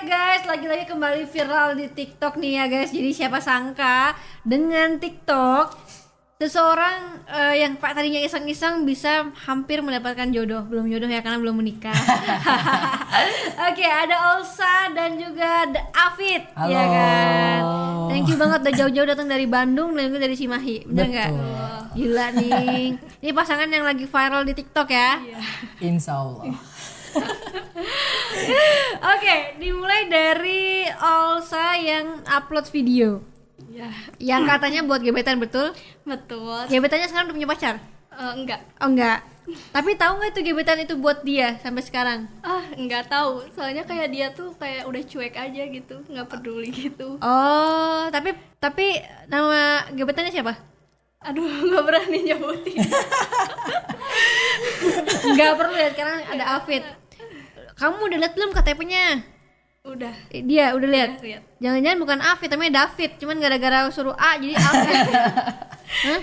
guys, lagi-lagi kembali viral di TikTok nih ya guys. Jadi siapa sangka dengan TikTok seseorang eh, yang pak tadinya iseng-iseng bisa hampir mendapatkan jodoh. Belum jodoh ya karena belum menikah. Oke, ada Olsa dan juga ada Afid, Halo. ya kan. Thank you banget udah jauh-jauh datang dari Bandung dan juga dari Cimahi. Bener nggak? Gila nih. Ini pasangan yang lagi viral di TikTok ya. Insya Allah. Oke, dimulai dari Olsa yang upload video. Ya, Yang katanya buat gebetan betul? betul. Gebetannya sekarang udah punya pacar? Eh, enggak. Oh enggak. Tapi tahu nggak itu gebetan itu buat dia sampai sekarang? Ah, enggak tahu. Soalnya kayak dia tuh kayak udah cuek aja gitu, nggak peduli gitu. Oh, tapi tapi nama gebetannya siapa? Aduh, nggak berani nyebutin. Enggak perlu ya, sekarang ada Afid. Kamu udah lihat belum KTP-nya? udah. Eh, Dia udah lihat. Lihat. Jangan-jangan bukan Afid, namanya David. Cuman gara-gara suruh A jadi Afid. Hah?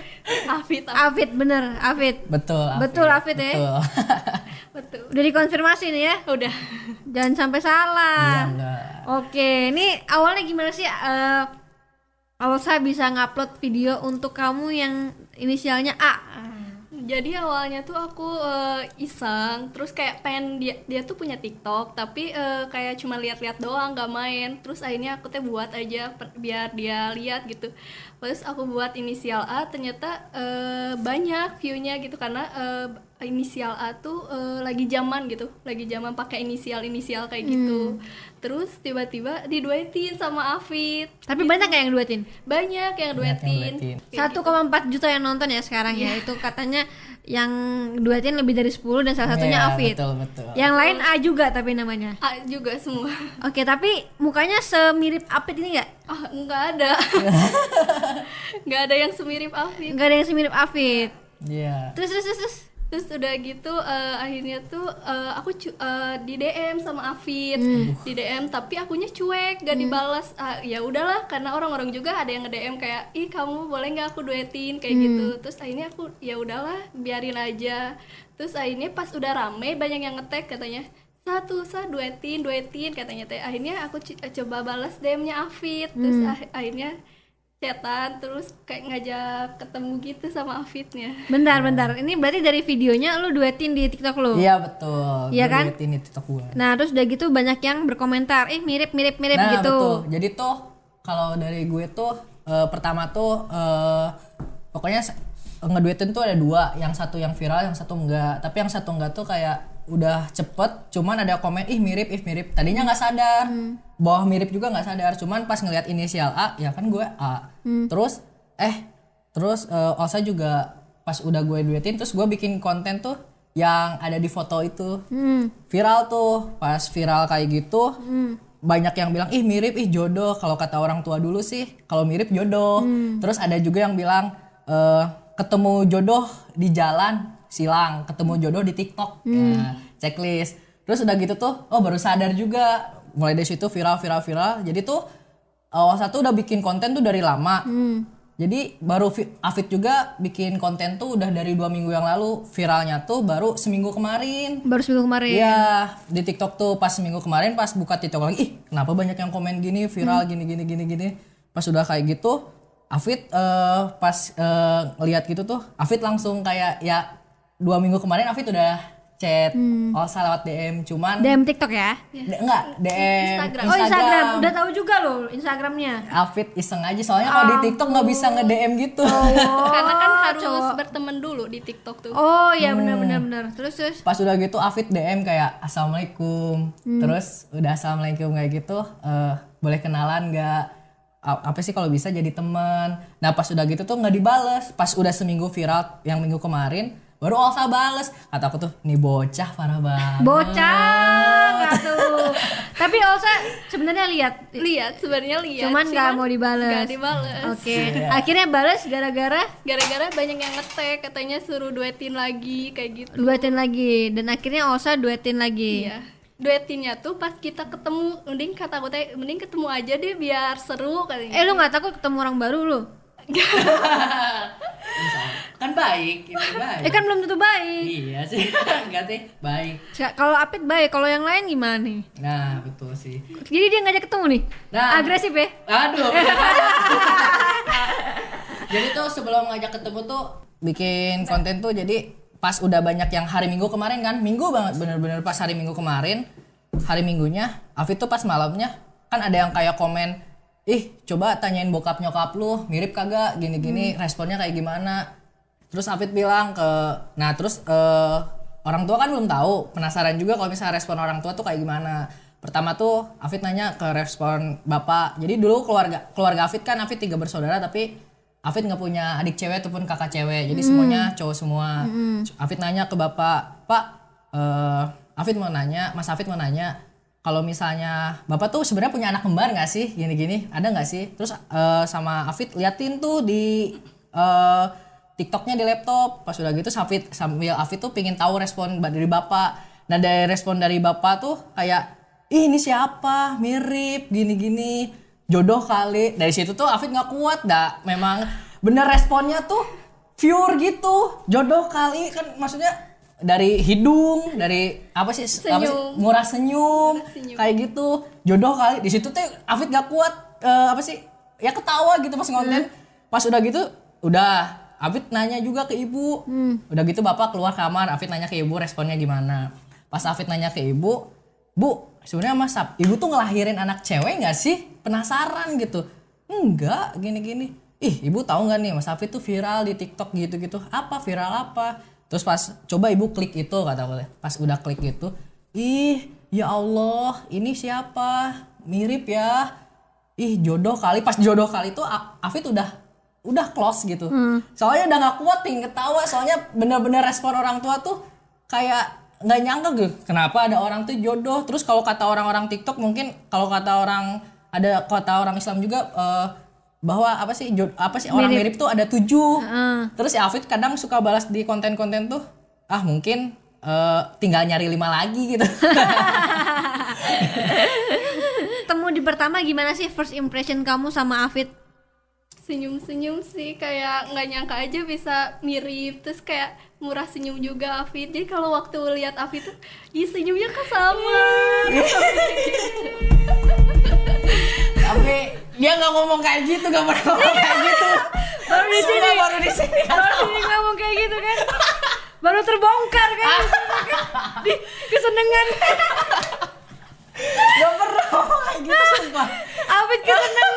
Afid, Afid. Afid bener, Afid. Betul. Afid. Betul, Afid ya? Betul. Betul. Udah dikonfirmasi nih ya? Udah. Jangan sampai Iya salah. enggak. Oke, ini awalnya gimana sih? eh Alsa bisa ngupload video untuk kamu yang inisialnya A. Jadi awalnya tuh aku eh, iseng, terus kayak pengen dia dia tuh punya TikTok, tapi eh, kayak cuma lihat-lihat doang, nggak main. Terus akhirnya aku teh buat aja biar dia lihat gitu. Terus aku buat inisial A, ternyata eh, banyak view-nya gitu karena eh, inisial A tuh eh, lagi zaman gitu, lagi zaman pakai inisial-inisial kayak gitu. Terus tiba-tiba diduetin sama Afid. Tapi banyak nggak yang duetin? Banyak yang Banyak yang duetin. duetin. Kayak 1,4 juta yang nonton ya sekarang ya. Itu katanya yang duetin lebih dari 10 dan salah satunya Iya, Afid. Betul, betul. Yang lain A juga tapi namanya. A juga semua. Oke, tapi mukanya semirip Afid ini nggak? Ah, nggak ada. nggak ada yang semirip Afid. Nggak ada yang semirip Afid. Iya. Terus terus terus. terus. Terus udah gitu eh, akhirnya tuh eh, aku cu- eh, di DM sama Afid, di DM tapi akunya cuek, gak dibalas. Ah, ya udahlah karena orang-orang juga ada yang nge-DM kayak, "Ih, kamu boleh nggak aku duetin?" kayak gitu. Terus akhirnya aku ya udahlah, biarin aja. Terus akhirnya pas udah rame banyak yang ngetek katanya, satu sa duetin duetin katanya teh akhirnya aku c- coba balas DM-nya Afid terus ah- akhirnya chatan terus kayak ngajak ketemu gitu sama Afidnya Bentar, bentar. Ini berarti dari videonya lu duetin di TikTok lu. Iya betul. Iya kan? duetin di TikTok gua. Nah, terus udah gitu banyak yang berkomentar, "Eh, mirip mirip mirip Nah, gitu." betul. Jadi tuh kalau dari gue tuh eh, pertama tuh eh, pokoknya ngeduetin tuh ada dua, yang satu yang viral, yang satu enggak. Tapi yang satu enggak tuh kayak udah cepet, cuman ada komen ih mirip, ih mirip. Tadinya nggak sadar, bawah mirip juga nggak sadar. Cuman pas ngeliat inisial A, ya kan gue A. Terus eh terus eh, Olsa juga pas udah gue duetin, terus gue bikin konten tuh yang ada di foto itu Hmm. viral tuh pas viral kayak gitu banyak yang bilang ih mirip ih jodoh kalau kata orang tua dulu sih kalau mirip jodoh terus ada juga yang bilang eh, ketemu jodoh di jalan silang ketemu jodoh di TikTok. Ya, checklist. Terus udah gitu tuh oh baru sadar juga. Mulai dari situ viral viral viral. Jadi tuh awal satu udah bikin konten tuh dari lama. Jadi baru Afid juga bikin konten tuh udah dari dua minggu yang lalu. Viralnya tuh baru seminggu kemarin. Baru seminggu kemarin. Iya, di TikTok tuh pas minggu kemarin pas buka TikTok lagi, ih kenapa banyak yang komen gini viral gini gini gini gini. Pas udah kayak gitu, Afid eh, pas eh, ngeliat gitu tuh, Afid langsung kayak ya dua minggu kemarin Afid udah chat, oh salah lewat DM, cuman DM TikTok ya. D- enggak DM Instagram. Oh, Instagram. Udah tahu juga loh Instagramnya. Afid iseng aja soalnya kalau di TikTok nggak bisa nge DM gitu. karena kan harus cowok. berteman dulu di TikTok tuh Oh, iya benar benar benar. Terus terus. Pas udah gitu Afid DM kayak assalamualaikum, terus udah assalamualaikum kayak gitu, eh, boleh kenalan nggak? Apa sih kalau bisa jadi teman? Nah pas udah gitu tuh nggak dibales. Pas udah seminggu viral yang minggu kemarin, baru Olsa bales. Kata aku tuh, nih bocah parah banget. Bocah nggak tuh. Tapi Olsa sebenarnya lihat lihat sebenarnya lihat cuman nggak mau dibales. nggak dibales Oke. Akhirnya balas gara-gara gara-gara banyak yang ngetek katanya suruh duetin lagi kayak gitu duetin lagi dan akhirnya Olsa duetin lagi. iya duetinnya tuh pas kita ketemu mending kata aku teh mending ketemu aja deh biar seru katanya Eh lu nggak takut ketemu orang baru lu? kan baik ini baik Eh kan belum tentu baik. iya sih enggak sih baik Sa- Kalau Apit baik, kalau yang lain gimana nih? nah betul sih Jadi dia ngajak ketemu nih. Nah. Agresif ya? Aduh. jadi tuh sebelum ngajak ketemu tuh bikin konten tuh jadi pas udah banyak yang hari Minggu kemarin kan, Minggu banget bener-bener pas hari Minggu kemarin, hari Minggunya, Afid tuh pas malamnya kan ada yang kayak komen, ih coba tanyain bokap nyokap lu mirip kagak gini-gini responnya kayak gimana. Terus Afid bilang ke, nah terus eh, orang tua kan belum tahu, penasaran juga kalau misalnya respon orang tua tuh kayak gimana. Pertama tuh Afid nanya ke respon bapak. Jadi dulu keluarga keluarga Afid kan Afid tiga bersaudara tapi Afid nggak punya adik cewek ataupun kakak cewek. Jadi semuanya cowok semua. Afid nanya ke bapak, Pak, eh Afid mau nanya, Mas Afid mau nanya, kalau misalnya bapak tuh sebenarnya punya anak kembar nggak sih? Gini-gini, ada nggak sih? Terus eh, sama Afid liatin tuh di eh, TikToknya di laptop. Pas udah gitu Afid sambil Afid tuh pingin tahu respon dari bapak. Nah dari respon dari bapak tuh kayak Ih, ini siapa? Mirip gini-gini. Jodoh kali. Dari situ tuh Afid nggak kuat dah. Memang bener responnya tuh pure gitu. Jodoh kali kan maksudnya dari hidung, dari apa sih? Apa sih? Senyum. Murah senyum, senyum. kayak gitu. Jodoh kali. Di situ tuh Afid nggak kuat eh, apa sih? Ya ketawa gitu pas konten. Pas udah gitu udah Afid nanya juga ke ibu. Udah gitu bapak keluar kamar, Afid nanya ke ibu responnya gimana. Pas Afid nanya ke ibu, Bu, sebenarnya Mas Ap, ibu tuh ngelahirin anak cewek nggak sih? Penasaran gitu. Enggak, gini-gini. Ih, ibu tahu nggak nih Mas Afid tuh viral di TikTok gitu-gitu. Apa viral apa? Terus pas coba ibu klik itu kata aku. Pas udah klik itu, ih, ya Allah, ini siapa? Mirip ya. Ih, jodoh kali. Pas jodoh kali itu Afid udah udah close gitu. Soalnya udah nggak kuat ping ketawa. Soalnya bener-bener respon orang tua tuh kayak nggak nyangka gitu. Kenapa ada orang tuh jodoh? Terus kalau kata orang-orang TikTok mungkin kalau kata orang ada kata orang Islam juga eh, bahwa apa sih jod- apa sih orang mirip tuh ada tujuh. Terus ya Afid kadang suka balas di konten-konten tuh ah mungkin eh, tinggal nyari lima lagi gitu. Temu di pertama gimana sih first impression kamu sama Afid? senyum-senyum sih kayak nggak nyangka aja bisa mirip terus kayak murah senyum juga Afid jadi kalau waktu lihat Afid tuh ih senyumnya kok sama Tapi dia nggak ngomong kayak gitu, nggak pernah ngomong kayak gitu. Baru di sini. Baru di sini. Baru ini ngomong kayak gitu kan? Baru terbongkar kan? Di kesenengan. Gak pernah ngomong kayak gitu sumpah. Afid kesenengan.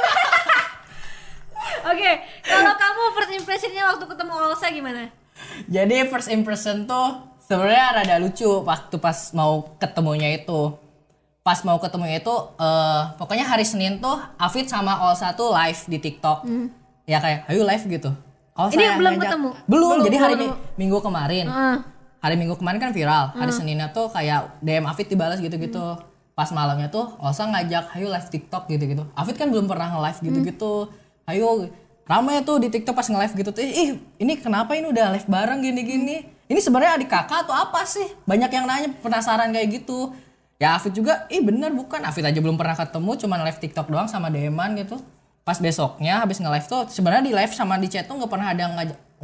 Oke, kalau kamu first impressionnya waktu ketemu Olsa gimana? Jadi first impression tuh sebenarnya rada lucu waktu pas mau ketemunya itu. Pas mau ketemunya itu eh pokoknya hari Senin tuh Afid sama Olsa tuh live di TikTok. Ya kayak ayo live gitu. Olsa Ini belum ngajak. ketemu? Belum, Belum, jadi hari belum. Mi- Minggu kemarin. Heeh. Hari Minggu kemarin kan viral. Hari Seninnya tuh kayak DM Afid dibalas gitu-gitu. Pas malamnya tuh Olsa ngajak, ayo live TikTok gitu-gitu. Afid kan belum pernah nge-live gitu-gitu. Ayo ramai tuh di TikTok pas nge-live gitu tuh. Ih, ini kenapa ini udah live bareng gini-gini? Ini sebenarnya adik kakak atau apa sih? Banyak yang nanya penasaran kayak gitu. Ya Afid juga, ih bener bukan. Afid aja belum pernah ketemu, cuman live TikTok doang sama DM-an gitu. Pas besoknya habis nge-live tuh sebenarnya di live sama di chat tuh nggak pernah ada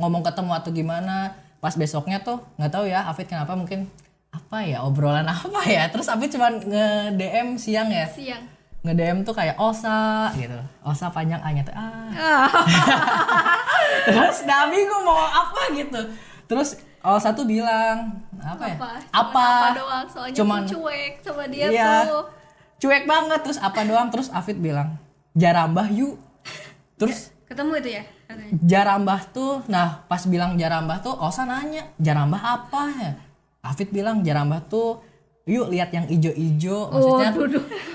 ngomong ketemu atau gimana. Pas besoknya tuh nggak tahu ya Afid kenapa mungkin apa ya obrolan apa ya. Terus Afid cuman nge-DM siang ya. siang Nge-DM tuh kayak Osa gitu. Osa panjang A-nya tuh ah. Ah. Terus udah bingung mau apa gitu. Terus Osa tuh bilang apa ya? apa Cuman Apa? apa doang soalnya Cuman tuh cuek sama dia Iya. tuh Cuek banget terus apa doang terus Afid bilang jarambah yuk. Terus Ketemu itu ya? katanya. jarambah tuh nah pas bilang jarambah tuh Osa nanya jarambah apa ya Afid bilang jarambah tuh yuk lihat yang ijo-ijo maksudnya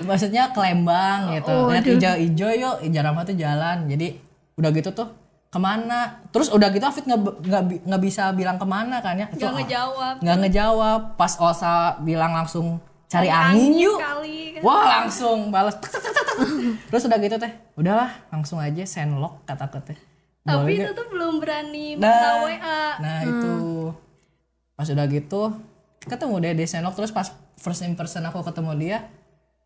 maksudnya kelembang gitu Oh, lihat ijo-ijo yuk jarambah tuh jalan jadi udah gitu tuh ke mana? Terus udah gitu Afid nggak nggak bi- nggak bisa bilang ke mana kan ya? Itu, nggak ngejawab. Nggak ngejawab. Pas Osa bilang langsung cari angin yuk kali. Kan. Wah langsung balas. Terus udah gitu teh Udahlah langsung aja sendlock kataku teh. Tapi itu tuh belum berani Nah, minta WA Nah itu. Pas udah gitu Ketemu deh di sendlock Terus pas first impression aku ketemu dia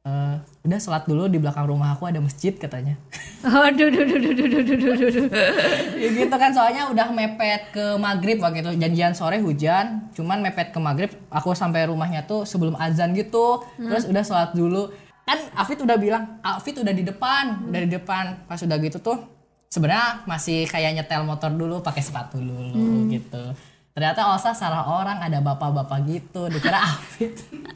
eh, udah sholat dulu di belakang rumah aku ada masjid katanya. Aduh, duh, duh, duh, duh, duh, duh, duh, duh. ya gitu kan soalnya udah mepet ke maghrib waktu itu janjian sore hujan cuman mepet ke maghrib aku sampai rumahnya tuh sebelum azan gitu terus udah sholat dulu. Kan Afid udah bilang Afid udah di depan udah di depan. Pas udah gitu tuh sebenarnya masih kayak nyetel motor dulu pakai sepatu dulu gitu ternyata Osa salah orang ada bapak-bapak gitu dikira Afid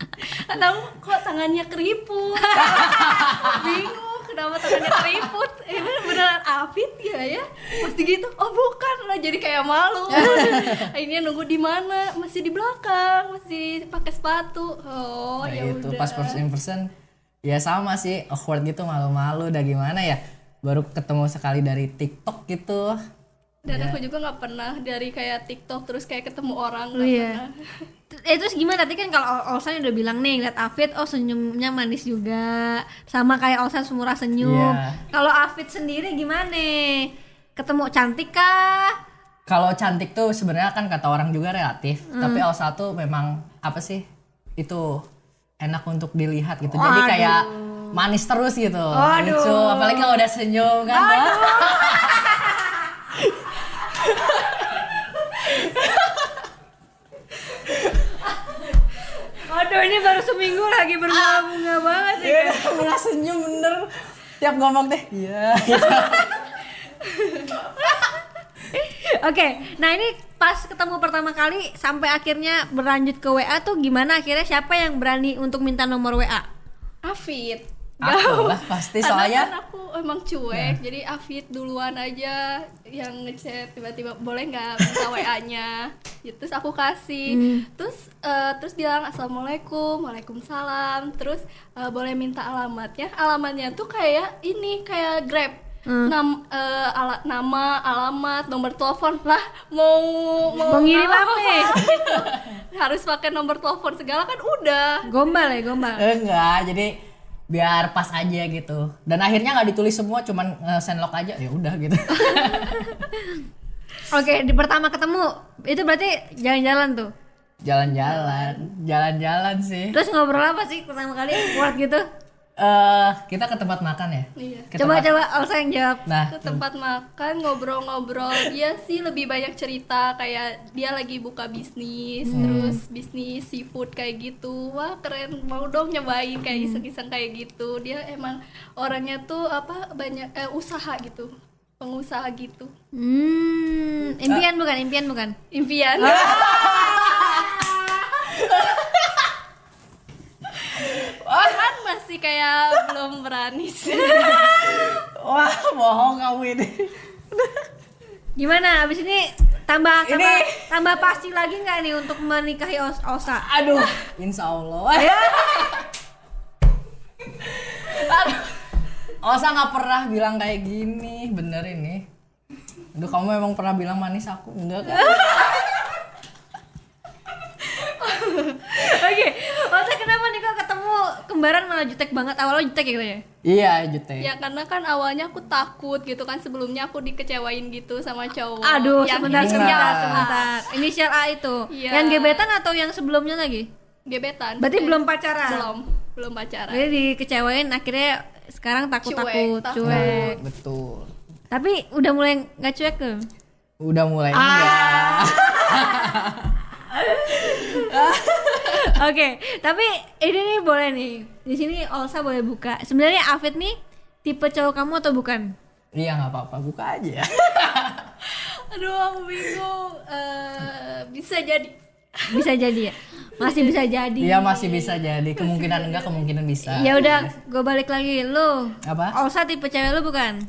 Tahu kok tangannya keriput. Bingung kenapa tangannya keriput. Eh bener- beneran Afid ya ya? Pasti gitu. Oh bukan lah jadi kayak malu. Akhirnya nunggu di mana? Masih di belakang, masih pakai sepatu. Oh Nah, ya itu udah. pas first in person ya sama sih awkward gitu malu-malu udah gimana ya baru ketemu sekali dari TikTok gitu Dan Ya. aku juga nggak pernah dari kayak TikTok terus kayak ketemu orang Oh, nggak iya. pernah. Eh terus gimana tadi kan kalau Olsan udah bilang nih lihat Afid oh senyumnya manis juga sama kayak Olsan semurah senyum. Iya. Kalau Afid sendiri gimana? Ketemu cantik kah? kalau cantik tuh sebenarnya kan kata orang juga relatif tapi Elsa tuh memang apa sih itu enak untuk dilihat gitu jadi Waduh. kayak manis terus gitu Waduh. lucu apalagi kalau udah senyum kan Aduh ini baru seminggu lagi berbunga-bunga banget ya. Iya, udah senyum bener tiap ngomong deh iya Oke, nah ini pas ketemu pertama kali sampai akhirnya berlanjut ke WA tuh gimana akhirnya siapa yang berani untuk minta nomor WA? Afid. Aku lah pasti Karena soalnya kan aku emang cuek, jadi Afid duluan aja yang ngechat tiba-tiba boleh nggak minta WA-nya. Ya, terus aku kasih, terus eh, terus bilang assalamualaikum, waalaikumsalam, terus eh, boleh minta alamatnya. Alamatnya tuh kayak ini kayak Grab. Nam, eh, ala- nama, alamat, nomor telepon lah mau mau, Mau ngirim apa nih? gitu. Harus pakai nomor telepon segala kan udah. Gombal ya, gombal. enggak jadi biar pas aja gitu dan akhirnya nggak ditulis semua cuman send lock aja ya udah gitu Oke, di pertama ketemu itu berarti jalan-jalan tuh. jalan-jalan jalan-jalan sih Terus ngobrol apa sih pertama kali kuat gitu? Eh kita ke tempat makan ya? Iya. Ke Coba tempat- coba Elsa yang jawab. nah. Ke tempat makan ngobrol-ngobrol. Dia sih lebih banyak cerita kayak dia lagi buka bisnis terus bisnis seafood kayak gitu. Wah keren. Mau dong nyobain kayak iseng-iseng kayak gitu. Dia emang orangnya tuh apa banyak eh, usaha gitu. Pengusaha gitu. Hmm, impian bukan, impian bukan. impian kan masih kayak belum berani sih. Wah bohong kamu ini. Gimana? Abis ini tambah Ini- tambah, tambah pasti lagi nggak nih untuk menikahi Os- Osa? aduh insya Allah. Aduh. Osa nggak pernah bilang kayak gini. Bener ini. Aduh kamu emang pernah bilang manis aku? Enggak kan Oke, Osa kenapa nih kok ketemu kembaran malah jutek banget? Awalnya jutek ya gitu ya? iya Jute Ya karena kan awalnya aku takut gitu kan sebelumnya aku dikecewain gitu sama cowok. Aduh, yang sebentar, inisial sebentar, A. sebentar. Inisial A itu. Iya. Yang gebetan atau yang sebelumnya lagi? Gebetan. Berarti Eh, belum pacaran? Belum, belum pacaran. Jadi dikecewain akhirnya sekarang takut-takut, Cuek, takut. cuek. betul Tapi udah mulai nggak cuek tuh. udah mulai enggak Oke, tapi ini nih boleh nih. Di sini Olsa boleh buka. Sebenarnya Afid nih tipe cowok kamu atau bukan? iya nggak apa-apa buka aja Aduh, aku bingung. Eh, bisa jadi. Bisa jadi ya? Masih bisa jadi. iya masih bisa jadi kemungkinan enggak kemungkinan bisa Ya udah, gue balik lagi. Lu, apa Olsa tipe cewek lu bukan?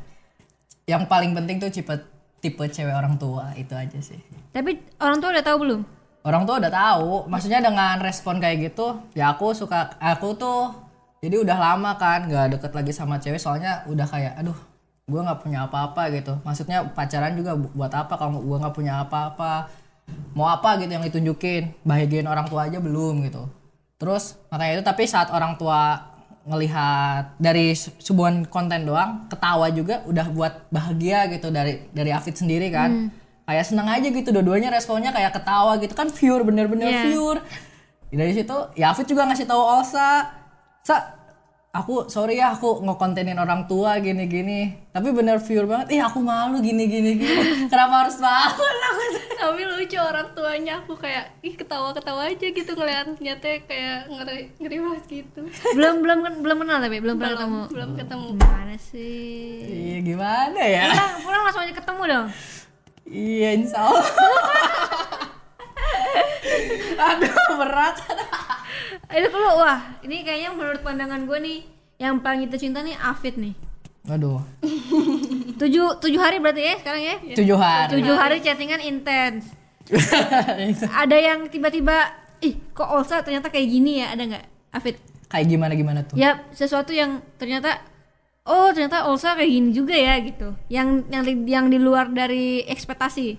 yang paling penting tuh tipe tipe cewek orang tua itu aja sih Tapi orang tua udah tahu belum? Orang tua udah tahu. Maksudnya dengan respon kayak gitu ya aku suka aku tuh jadi udah lama kan nggak deket lagi sama cewek soalnya udah kayak aduh gue nggak punya apa-apa gitu. Maksudnya pacaran juga bu- buat apa kalau gue nggak punya apa-apa? Mau apa gitu yang ditunjukin? Bahagiain orang tua aja belum gitu. Terus makanya itu tapi saat orang tua ngelihat dari se- sebuah konten doang ketawa juga udah buat bahagia gitu dari dari Afid sendiri kan kayak seneng aja gitu dua-duanya responnya kayak ketawa gitu. Kan pure bener-bener Iya. pure. Dari situ ya Afid juga ngasih tahu Olsa sa aku sorry ya aku ngekontenin orang tua gini gini tapi bener pure banget ih aku malu gini gini kenapa harus malu? Aku tapi lucu orang tuanya aku kayak ih ketawa ketawa aja gitu ngeliatnya teh kayak ngeri ngeri banget gitu. Belum belum belum kenal tapi belum pernah ketemu. belum ketemu. Gimana sih? Iya gimana ya? Pulang pulang langsung aja ketemu dong iya insya Allah. Aduh berat. Itu perlu wah ini kayaknya menurut pandangan gue nih yang paling kita cinta nih Afid nih. Aduh. Tujuh tujuh hari berarti ya sekarang ya? Tujuh hari. Tujuh hari chattingan intens. Ada yang tiba-tiba ih kok Olsa ternyata kayak gini ya? Ada nggak Afid? Kayak gimana gimana tuh? Ya sesuatu yang ternyata oh ternyata Olsa kayak gini juga ya gitu. Yang yang di- yang di luar dari ekspektasi.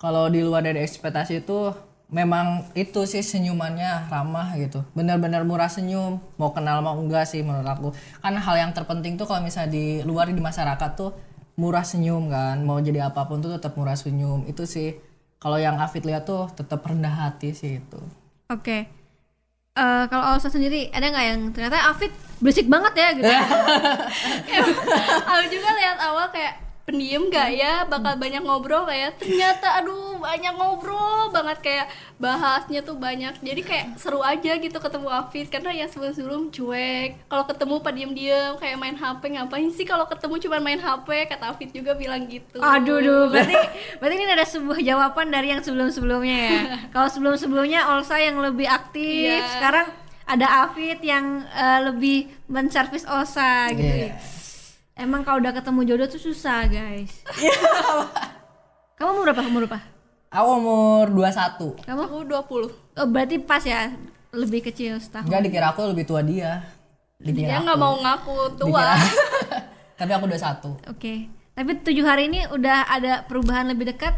Kalau di luar dari ekspektasi itu memang itu sih senyumannya ramah gitu. Benar-benar murah senyum mau kenal mau enggak sih menurut aku. Kan hal yang terpenting tuh kalau misalnya di luar di masyarakat tuh murah senyum kan. Mau jadi apa pun tuh tetap murah senyum. Itu sih kalau yang Afid lihat tuh tetap rendah hati sih itu. Oke. Eh, kalau Olsa sendiri ada nggak yang ternyata Afid berisik banget ya gitu. Aku juga lihat awal kayak pendiam gak ya? Bakal banyak ngobrol kayak ternyata aduh banyak ngobrol banget. Kayak bahasnya tuh banyak. Jadi kayak seru aja gitu ketemu Afid. Karena ya sebelum sebelum cuek. Kalau ketemu pak diem diem kayak main HP ngapain sih kalau ketemu cuma main HP kata Afid juga bilang gitu. Aduh, duh, berarti berarti ini ada sebuah jawaban dari yang sebelum-sebelumnya ya. Kalau sebelum-sebelumnya Olsa yang lebih aktif, Iya. sekarang ada Afid yang eh, lebih menservis Olsa gitu. Iya. Emang kalau udah ketemu jodoh tuh susah, guys. Kamu umur berapa? Umur berapa? aku umur 21 Kamu? aku 20 Oh, berarti pas ya, lebih kecil setahun. enggak dikira aku lebih tua dia dikira dia nggak mau ngaku tua Dikira- tapi aku 21 Oke. Tapi tujuh hari ini udah ada perubahan lebih dekat?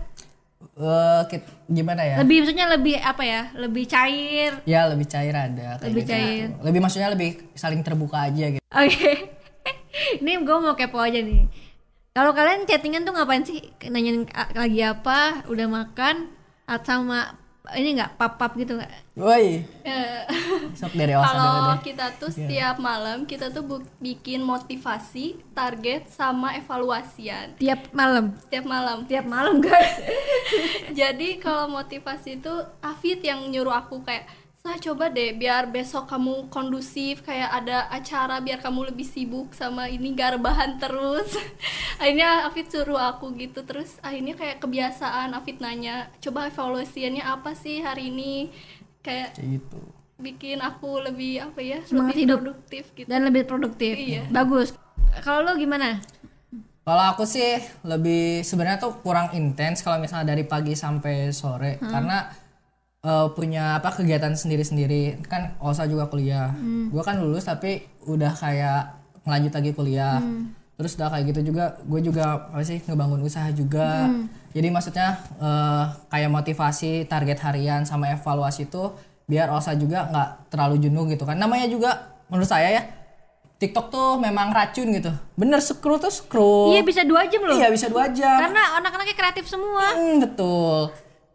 Kit- gimana ya Lebih maksudnya lebih apa ya? Lebih cair. Ya lebih cair ada kayak Lebih gitu. cair. Lebih maksudnya lebih saling terbuka aja gitu. Oke. ini gue mau kepo aja nih. Kalau kalian chattingan tuh ngapain sih? Nanyain lagi apa? Udah makan? Atau sama ini nggak pap-pap gitu nggak? Woi, Eh, sok dari Elsa dulu Kalau kita tuh setiap malam kita tuh bu- bikin motivasi, target sama evaluasian Tiap malam. setiap malam. Tiap malam guys. Jadi kalau motivasi itu Afid yang nyuruh aku kayak Sa coba deh biar besok kamu kondusif kayak ada acara biar kamu lebih sibuk sama ini gak rebahan terus akhirnya Afid suruh aku gitu terus akhirnya kayak kebiasaan Afid nanya coba evaluasiannya apa sih hari ini kayak gitu. bikin aku lebih apa ya Semangat lebih hidup. produktif gitu Dan lebih produktif. Iya. Bagus. Kalau lo gimana? Kalau aku sih lebih sebenarnya tuh kurang intens kalau misalnya dari pagi sampai sore karena eh, punya apa kegiatan sendiri-sendiri kan Osa juga kuliah. Gua kan lulus tapi udah kayak ngelanjut lagi kuliah. Terus udah kayak gitu juga gue juga apa sih ngebangun usaha juga. Jadi maksudnya eh, kayak motivasi target harian sama evaluasi itu biar Osa juga nggak terlalu jenuh gitu kan. Namanya juga menurut saya ya TikTok tuh memang racun gitu. Bener scroll tuh scroll. Iya bisa dua jam loh. Iya bisa dua jam. Karena anak-anaknya kreatif semua. Hmm, betul.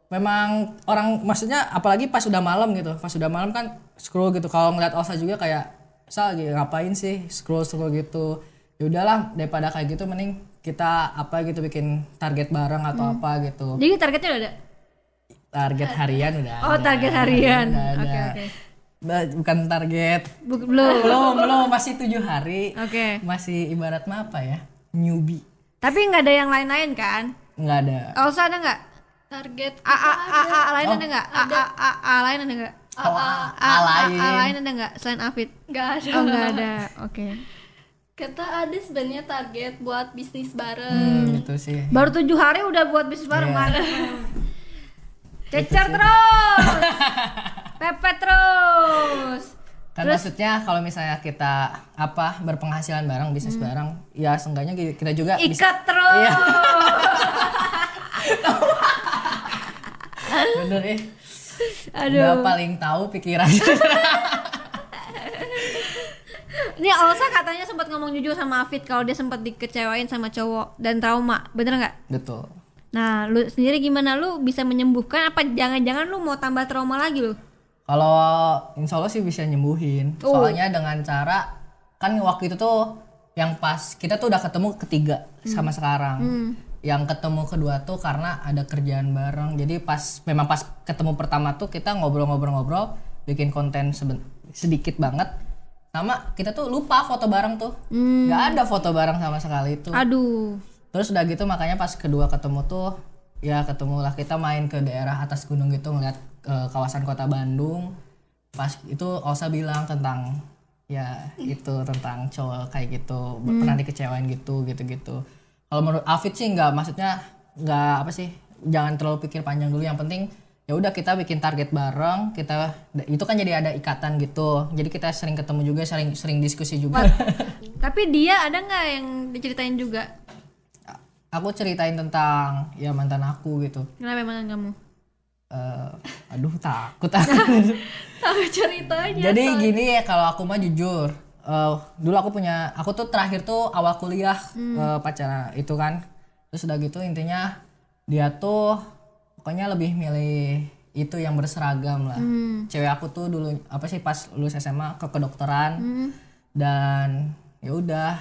Memang orang maksudnya apalagi pas udah malam gitu. Pas udah malam kan scroll gitu. Kalau ngeliat Osa juga kayak Sa lagi ngapain sih scroll scroll gitu. Ya udahlah daripada kayak gitu mending kita apa gitu bikin target bareng atau Hmm. apa gitu. Jadi targetnya udah ada. Target harian udah Oh ada. target harian. Oke oke. Ba- Bukan target. Bu- Belum. belum belum masih tujuh hari. Oke. Masih ibarat mah apa ya? Newbie. Tapi nggak ada yang lain-lain kan? Nggak ada. Olsa ada nggak? Target A A A, A lain ada nggak? A A A, A lain ada nggak? A, A, A lain. A lain ada nggak selain Afid? nggak ada Oh nggak ada. Oke. kita ada sebenarnya target buat bisnis bareng Hmm, gitu sih. Baru tujuh hari udah buat bisnis bareng Iya. mantap. Cecer terus. Pepet terus. Kan maksudnya kalau misalnya kita apa berpenghasilan bareng, bisnis bareng, ya seenggaknya kita juga bisa Ikat terus. Iya. bener eh. Aduh. Udah paling tahu pikiran. Ini Olsa katanya sempat ngomong jujur sama Afid kalau dia sempat dikecewain sama cowok dan trauma. Bener nggak? Betul. Nah, lu sendiri gimana? Lu bisa menyembuhkan apa jangan-jangan lu mau tambah trauma lagi lu? Kalau insya Allah sih bisa nyembuhin. Oh. Soalnya dengan cara kan waktu itu tuh yang pas kita tuh udah ketemu ketiga sama sekarang yang ketemu kedua tuh karena ada kerjaan bareng. Jadi pas memang pas ketemu pertama tuh kita ngobrol-ngobrol-ngobrol bikin konten sedikit banget. Sama kita tuh lupa foto bareng tuh. Nggak ada foto bareng sama sekali itu Aduh. terus udah gitu makanya pas kedua ketemu tuh ya ketemulah kita main ke daerah atas gunung gitu ngeliat eh, kawasan kota Bandung. Pas itu Osa bilang tentang ya itu tentang cowok kayak gitu pernah dikecewain gitu gitu gitu kalau menurut Afid sih nggak maksudnya nggak apa sih jangan terlalu pikir panjang dulu yang penting ya udah kita bikin target bareng kita itu kan jadi ada ikatan gitu jadi kita sering ketemu juga sering sering diskusi juga Tapi dia ada nggak yang diceritain juga? aku ceritain tentang ya mantan aku gitu Kenapa mantan kamu? Eh, aduh takut Tahu ceritanya. jadi gini ya kalau aku mah jujur eh, dulu aku punya aku tuh terakhir tuh awal kuliah eh, pacaran itu kan. Terus udah gitu intinya dia tuh pokoknya lebih milih itu yang berseragam lah. Cewek aku tuh dulu apa sih pas lulus SMA ke kedokteran. Dan ya udah.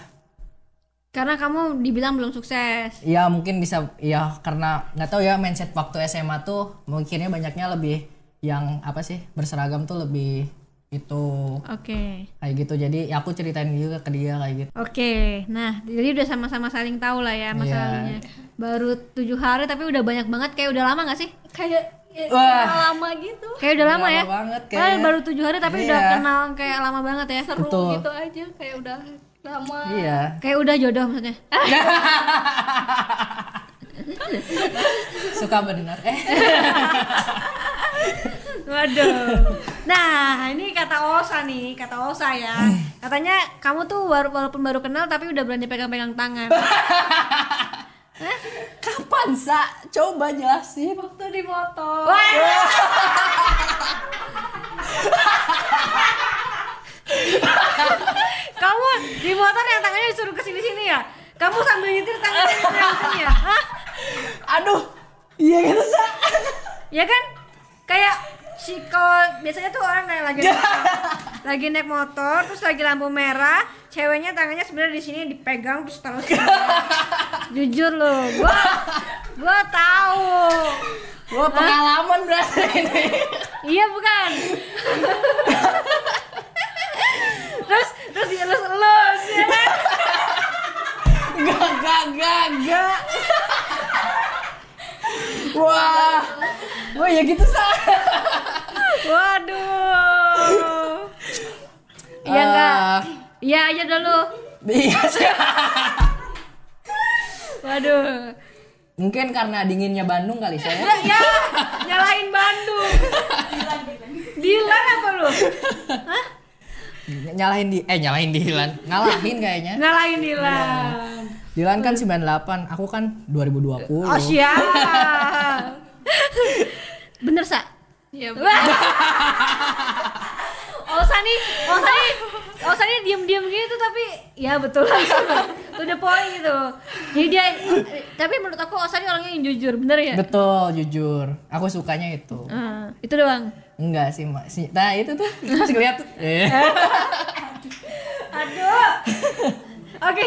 Karena kamu dibilang belum sukses. ya mungkin bisa ya karena nggak tahu ya mindset waktu SMA tuh mungkinnya banyaknya lebih yang apa sih berseragam tuh lebih itu Oke. kayak gitu jadi ya aku ceritain juga ke dia kayak gitu Oke, nah jadi udah sama-sama saling tahu lah ya masa Iya. lalunya. Baru tujuh hari tapi udah banyak banget kayak udah lama gak sih? kayak ya, Wah. lama gitu. Kayak udah lama, ya? banget Padahal kayaknya. baru tujuh hari tapi udah Iya. kenal kayak lama banget ya. Seru Betul. gitu aja kayak udah lama. iya Kayak udah jodoh maksudnya. suka benar eh Waduh. Nah, ini kata Osa nih, kata Osa ya. Katanya kamu tuh baru walaupun baru kenal tapi udah berani pegang-pegang tangan. kapan sa coba jelasin Waktu di motor. Wah. kamu di motor yang tangannya disuruh ke sini-sini ya? Kamu sambil nyetir tangannya disuruh ke sini ya? Hah? aduh iya gitu sa Ya kan? Kayak si kalau biasanya tuh orang kayak lagi naik, lagi naik motor terus lagi lampu merah, ceweknya tangannya sebenarnya di sini dipegang terus sini. Jujur loh, gua gua tahu. Wah pengalaman berarti ini Iya bukan? terus terus dielus-elus ya kan? gak gak gak gak wah wah ya gitu sa Waduh. Iya enggak? Ah, Iya aja dulu. iya sih Waduh. mungkin karena dinginnya Bandung kali saya Ya, ya nyalain Bandung. Dilan apa lu? nyalahin di eh nyalahin Dilan ngalahin kayaknya Nyalain Dilan. Dilan kan 98 aku kan 2020 Oh siap. Bener sa? Iya. Wah. Osa nih, Osa nih, Osa nih diem-diem gitu tapi ya betul lah to the point gitu. Jadi dia, tapi menurut aku Osa nih orangnya yang jujur, bener ya? betul jujur aku sukanya itu Ah, itu doang. enggak sih mak si nah itu tuh si lihat tuh Eh. Aduh. Oke,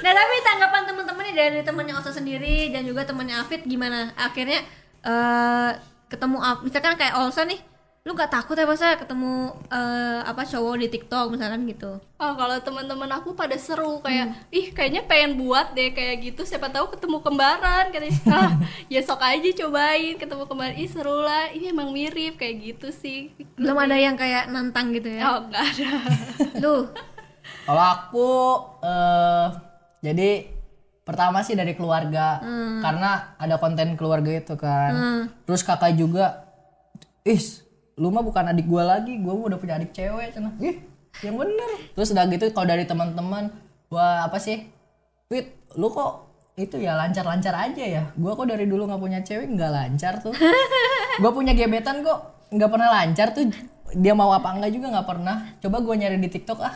nah tapi tanggapan teman-teman nih dari temannya Osa sendiri dan juga temannya Afid gimana? Akhirnya eh ketemu misalkan kayak Osa nih, lu gak takut ya masa ketemu eh, apa cowok di TikTok misalkan gitu? Oh kalau teman-teman aku pada seru kayak ih kayaknya pengen buat deh kayak gitu siapa tahu ketemu kembaran katanya ah ya sok aja cobain ketemu kembaran ih seru lah ini emang mirip kayak gitu sih Belum ada yang kayak nantang gitu ya? oh nggak ada Lu? Kalau aku eh jadi pertama sih dari keluarga karena ada konten keluarga itu kan. Terus kakak juga, ih lu mah bukan adik gua lagi, gua udah punya adik cewek cenah. Ih, yang bener. Terus udah gitu kalau dari teman-teman, wah apa sih? Wit, lu kok itu ya lancar-lancar aja ya. Gua kok dari dulu nggak punya cewek nggak lancar tuh. gua punya gebetan kok nggak pernah lancar tuh dia mau apa enggak juga nggak pernah coba gue nyari di TikTok ah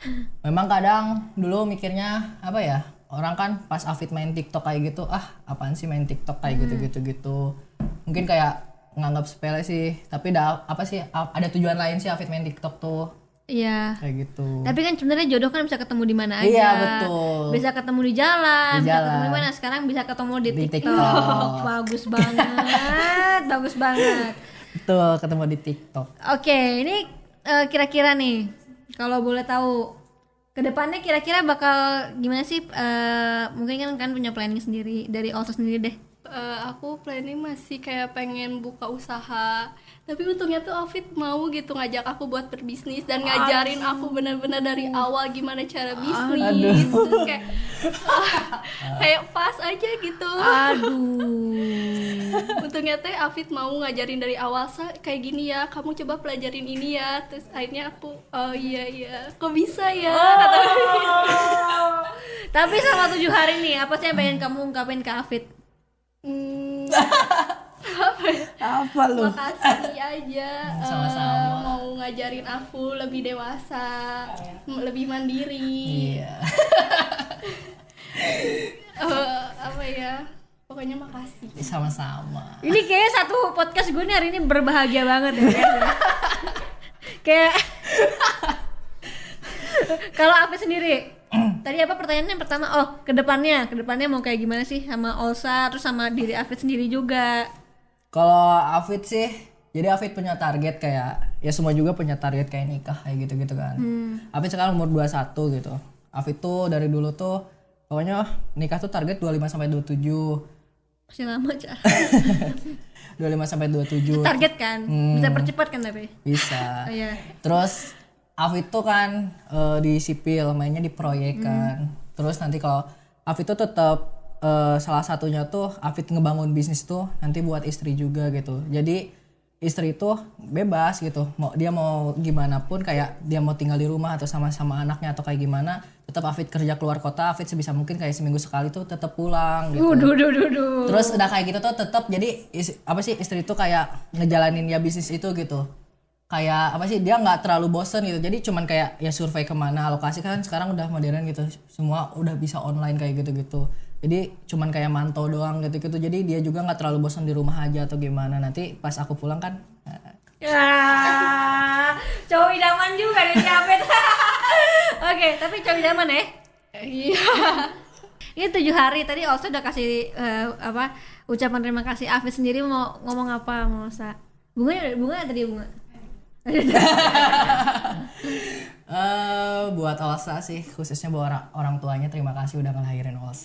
memang kadang dulu mikirnya apa ya orang kan pas Afid main TikTok kayak gitu ah apaan sih main TikTok kayak gitu gitu gitu mungkin kayak nganggap sepele sih tapi dah apa sih ada tujuan lain sih Afid main TikTok tuh Iya. Kayak gitu. Tapi kan sebenarnya jodoh kan bisa ketemu di mana aja. Iya, betul. Bisa ketemu di jalan, Di bisa jalan. ketemu di mana? Sekarang bisa ketemu di, Di TikTok. TikTok. bagus banget, bagus banget. Betul, ketemu di TikTok. Oke, ini eh, kira-kira nih kalau boleh tahu ke depannya kira-kira bakal gimana sih? Eh, mungkin kan kan punya planning sendiri dari Olsa sendiri deh. Eh, aku planning masih kayak pengen buka usaha. Tapi untungnya tuh Afid mau gitu ngajak aku buat berbisnis dan ngajarin aku benar-benar dari awal gimana cara bisnis. Terus kayak ah, kayak pas aja gitu. Aduh. untungnya teh Afid mau ngajarin dari awal sa kayak gini ya kamu coba pelajarin ini ya. Terus akhirnya aku oh iya iya. Kok bisa ya? Kata Tapi selama tujuh hari nih, apa sih yang pengen kamu ungkapin ke Afid? Hmm, Apa lu? makasih aja Sama-sama. mau ngajarin aku lebih dewasa m- lebih mandiri Iya. Eh, apa ya pokoknya makasih Sama-sama. Ini kayaknya satu podcast gue nih hari ini berbahagia banget ya. kayak kalau Afid sendiri tadi apa pertanyaannya yang pertama? Oh ke depannya ke depannya mau kayak gimana sih? Sama Olsa terus sama diri Afid sendiri juga. Kalau Afid sih, jadi Afid punya target kayak ya semua juga punya target kayak nikah kayak gitu-gitu kan. Afid sekarang umur 21 gitu. Afid tuh dari dulu tuh pokoknya nikah tuh target 25 sampai 27. masih lama cah 25 sampai 27 target kan? Bisa percepat kan tapi? Bisa. oh, iya. Terus Afid tuh kan eh, di sipil, mainnya di proyek kan. Terus nanti kalau Afid tuh tetap eh, salah satunya tuh Afid ngebangun bisnis tuh nanti buat istri juga gitu. Jadi istri itu bebas gitu. Mau dia mau gimana pun kayak dia mau tinggal di rumah atau sama-sama anaknya atau kayak gimana, tetap Afid kerja keluar kota, Afid sebisa mungkin kayak seminggu sekali tuh tetap pulang gitu. Duh, duh, duh, duh. Terus udah kayak gitu tuh tetap jadi is- apa sih istri itu kayak ngejalanin ya bisnis itu gitu. Kayak apa sih dia nggak terlalu bosen gitu. Jadi cuman kayak ya survei ke mana lokasi kan sekarang udah modern gitu. Semua udah bisa online kayak gitu-gitu. Jadi cuman kayak mantau doang gitu-gitu. Jadi dia juga nggak terlalu bosen di rumah aja atau gimana. Nanti pas aku pulang kan eh, Ya, cowok idaman juga nih si Afid. Oke, tapi cowok idaman ya. iya Ini tujuh hari tadi Olsa udah kasih eh, apa ucapan terima kasih. Afid sendiri mau ngomong apa mau Olsa? Bunga bunga tadi bunga. eh, buat Olsa sih khususnya buat orang, orang tuanya terima kasih udah ngelahirin Olsa.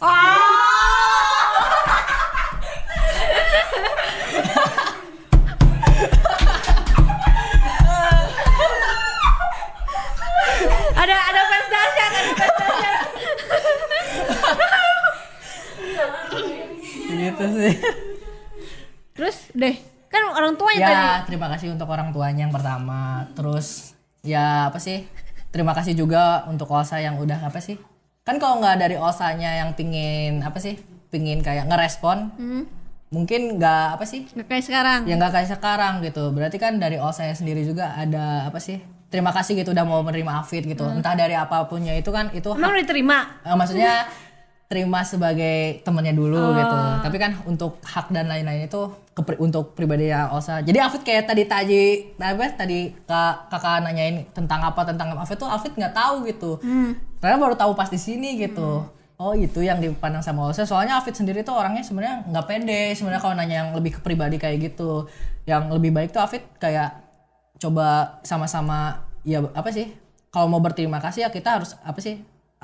ada ada fans dahsyat, ada fans dahsyat. gitu sih. Terus deh, kan orang tuanya ya tadi. terima kasih untuk orang tuanya yang pertama. Terus ya apa sih? Terima kasih juga untuk Olsa yang udah apa sih? Kan kalau nggak dari Olsanya yang pingin apa sih? Pingin kayak ngerespon mungkin nggak apa sih? Nggak kayak sekarang. yang nggak kayak sekarang gitu. Berarti kan dari Olsanya sendiri juga ada apa sih? Terima kasih gitu udah mau menerima Afid gitu. Entah dari apapunnya itu kan itu Emang udah diterima? Eh, maksudnya terima sebagai temennya dulu gitu. Tapi kan untuk hak dan lain-lain itu kepri- untuk pribadinya Osa. Jadi Afid kayak tadi tadi apa tadi kak kakak nanyain tentang apa tentang Afid tuh Afid nggak tahu gitu. Karena baru tahu pas di sini gitu. Oh itu yang dipandang sama Osa. Soalnya Afid sendiri tuh orangnya sebenarnya nggak pede. Sebenarnya kalau nanya yang lebih ke pribadi kayak gitu, yang lebih baik tuh Afid kayak coba sama-sama ya apa sih? Kalau mau berterima kasih ya kita harus apa sih?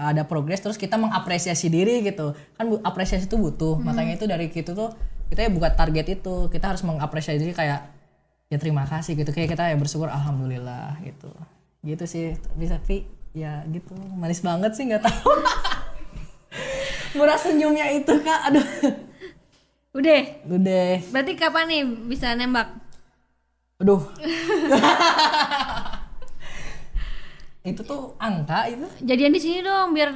Ada progres terus kita mengapresiasi diri gitu. Kan bu- apresiasi itu butuh. Makanya itu dari gitu tuh kita ya buat target itu. Kita harus mengapresiasi diri kayak ya terima kasih gitu. Kayak kita ya bersyukur alhamdulillah gitu. Gitu sih. Bisa tapi ya gitu. Manis banget sih nggak tahu. Murah senyumnya itu kak. Aduh. Udah. udah. Berarti kapan nih bisa nembak? aduh itu tuh angka itu Jadian di sini dong biar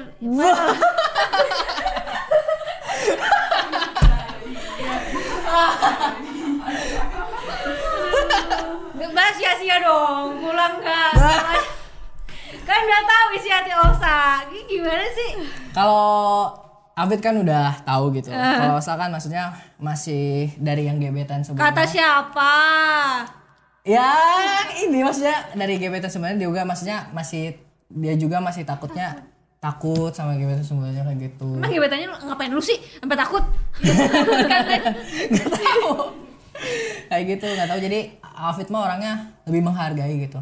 Nggak sia-sia dong, pulang kak. kan udah tahu isi hati Osa. Gimana sih? Kalau Afid kan udah tahu gitu. Kalau Osa kan maksudnya masih dari yang gebetan sebelumnya. Kata siapa? Ya ini maksudnya dari gebetan sebenarnya dia juga maksudnya masih dia juga masih takutnya takut sama gebetan sebenarnya kayak gitu. Emang gebetannya ngapain lu sih? Sampai takut? nggak tahu. Kayak gitu nggak tahu. Jadi Afid mah orangnya lebih menghargai gitu.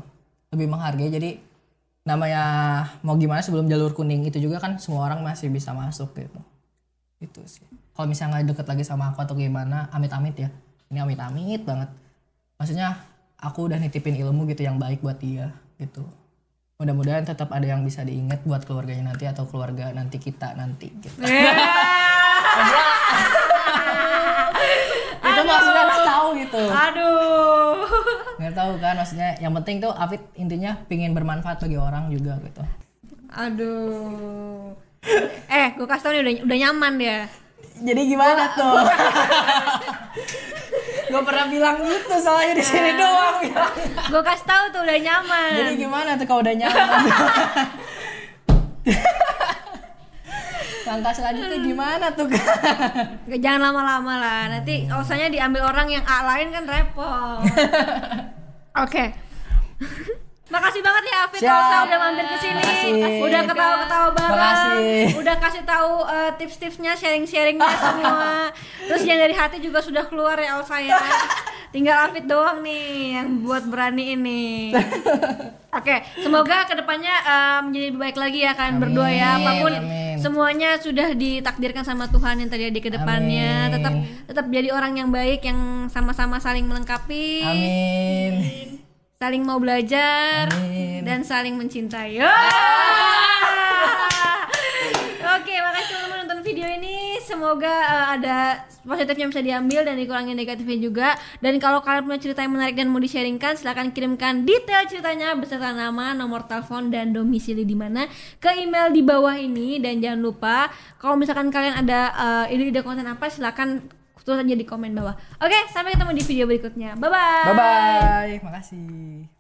Lebih menghargai. Jadi namanya mau gimana sebelum jalur kuning itu juga kan semua orang masih bisa masuk gitu. Itu sih. Kalau misalnya nggak deket lagi sama aku atau gimana amit-amit ya. Ini amit-amit banget. Maksudnya aku udah nitipin ilmu gitu yang baik buat dia gitu. Mudah-mudahan tetap ada yang bisa diingat buat keluarganya nanti atau keluarga nanti kita nanti gitu. Itu maksudnya nggak tahu gitu. Aduh. nggak tahu kan maksudnya yang penting tuh Afid intinya pingin bermanfaat bagi orang juga gitu. Aduh. Eh, gue kasih tau nih udah, udah nyaman dia. jadi gimana tuh gue pernah bilang gitu soalnya di sini doang bilang. Gue kasih tahu tuh udah nyaman. jadi gimana tuh kalau udah nyaman langkah selanjutnya gimana tuh kan Jangan lama-lama lah. Nanti osanya diambil orang yang A lain kan repot. Oke. Makasih banget ya Siap. Rosa udah mampir ke sini. Udah ketawa-ketawa bareng. Makasih. Udah kasih tahu eh, tips-tipsnya, sharing-sharingnya semua. Terus yang dari hati juga sudah keluar ya Elsa ya. Tinggal Afid doang nih yang buat berani ini. Oke, semoga ke depannya eh, menjadi lebih baik lagi ya kalian Amin, berdua ya. Apa pun amin. semuanya sudah ditakdirkan sama Tuhan yang terjadi ke depannya. Amin. Tetap tetap jadi orang yang baik yang sama-sama saling melengkapi, amin saling mau belajar Amin. dan saling mencintai. Ya! Oke, makasih teman-teman nonton video ini. Semoga eh, ada positifnya bisa diambil dan dikurangi negatifnya juga. Dan kalau kalian punya cerita yang menarik dan mau di-sharingkan, silahkan kirimkan detail ceritanya beserta nama, nomor telepon dan domisili di mana ke email di bawah ini. Dan jangan lupa kalau misalkan kalian ada eh, ide-ide konten apa, silahkan tulis aja di komen bawah. Oke, sampai ketemu di video berikutnya. Bye bye. bye bye makasih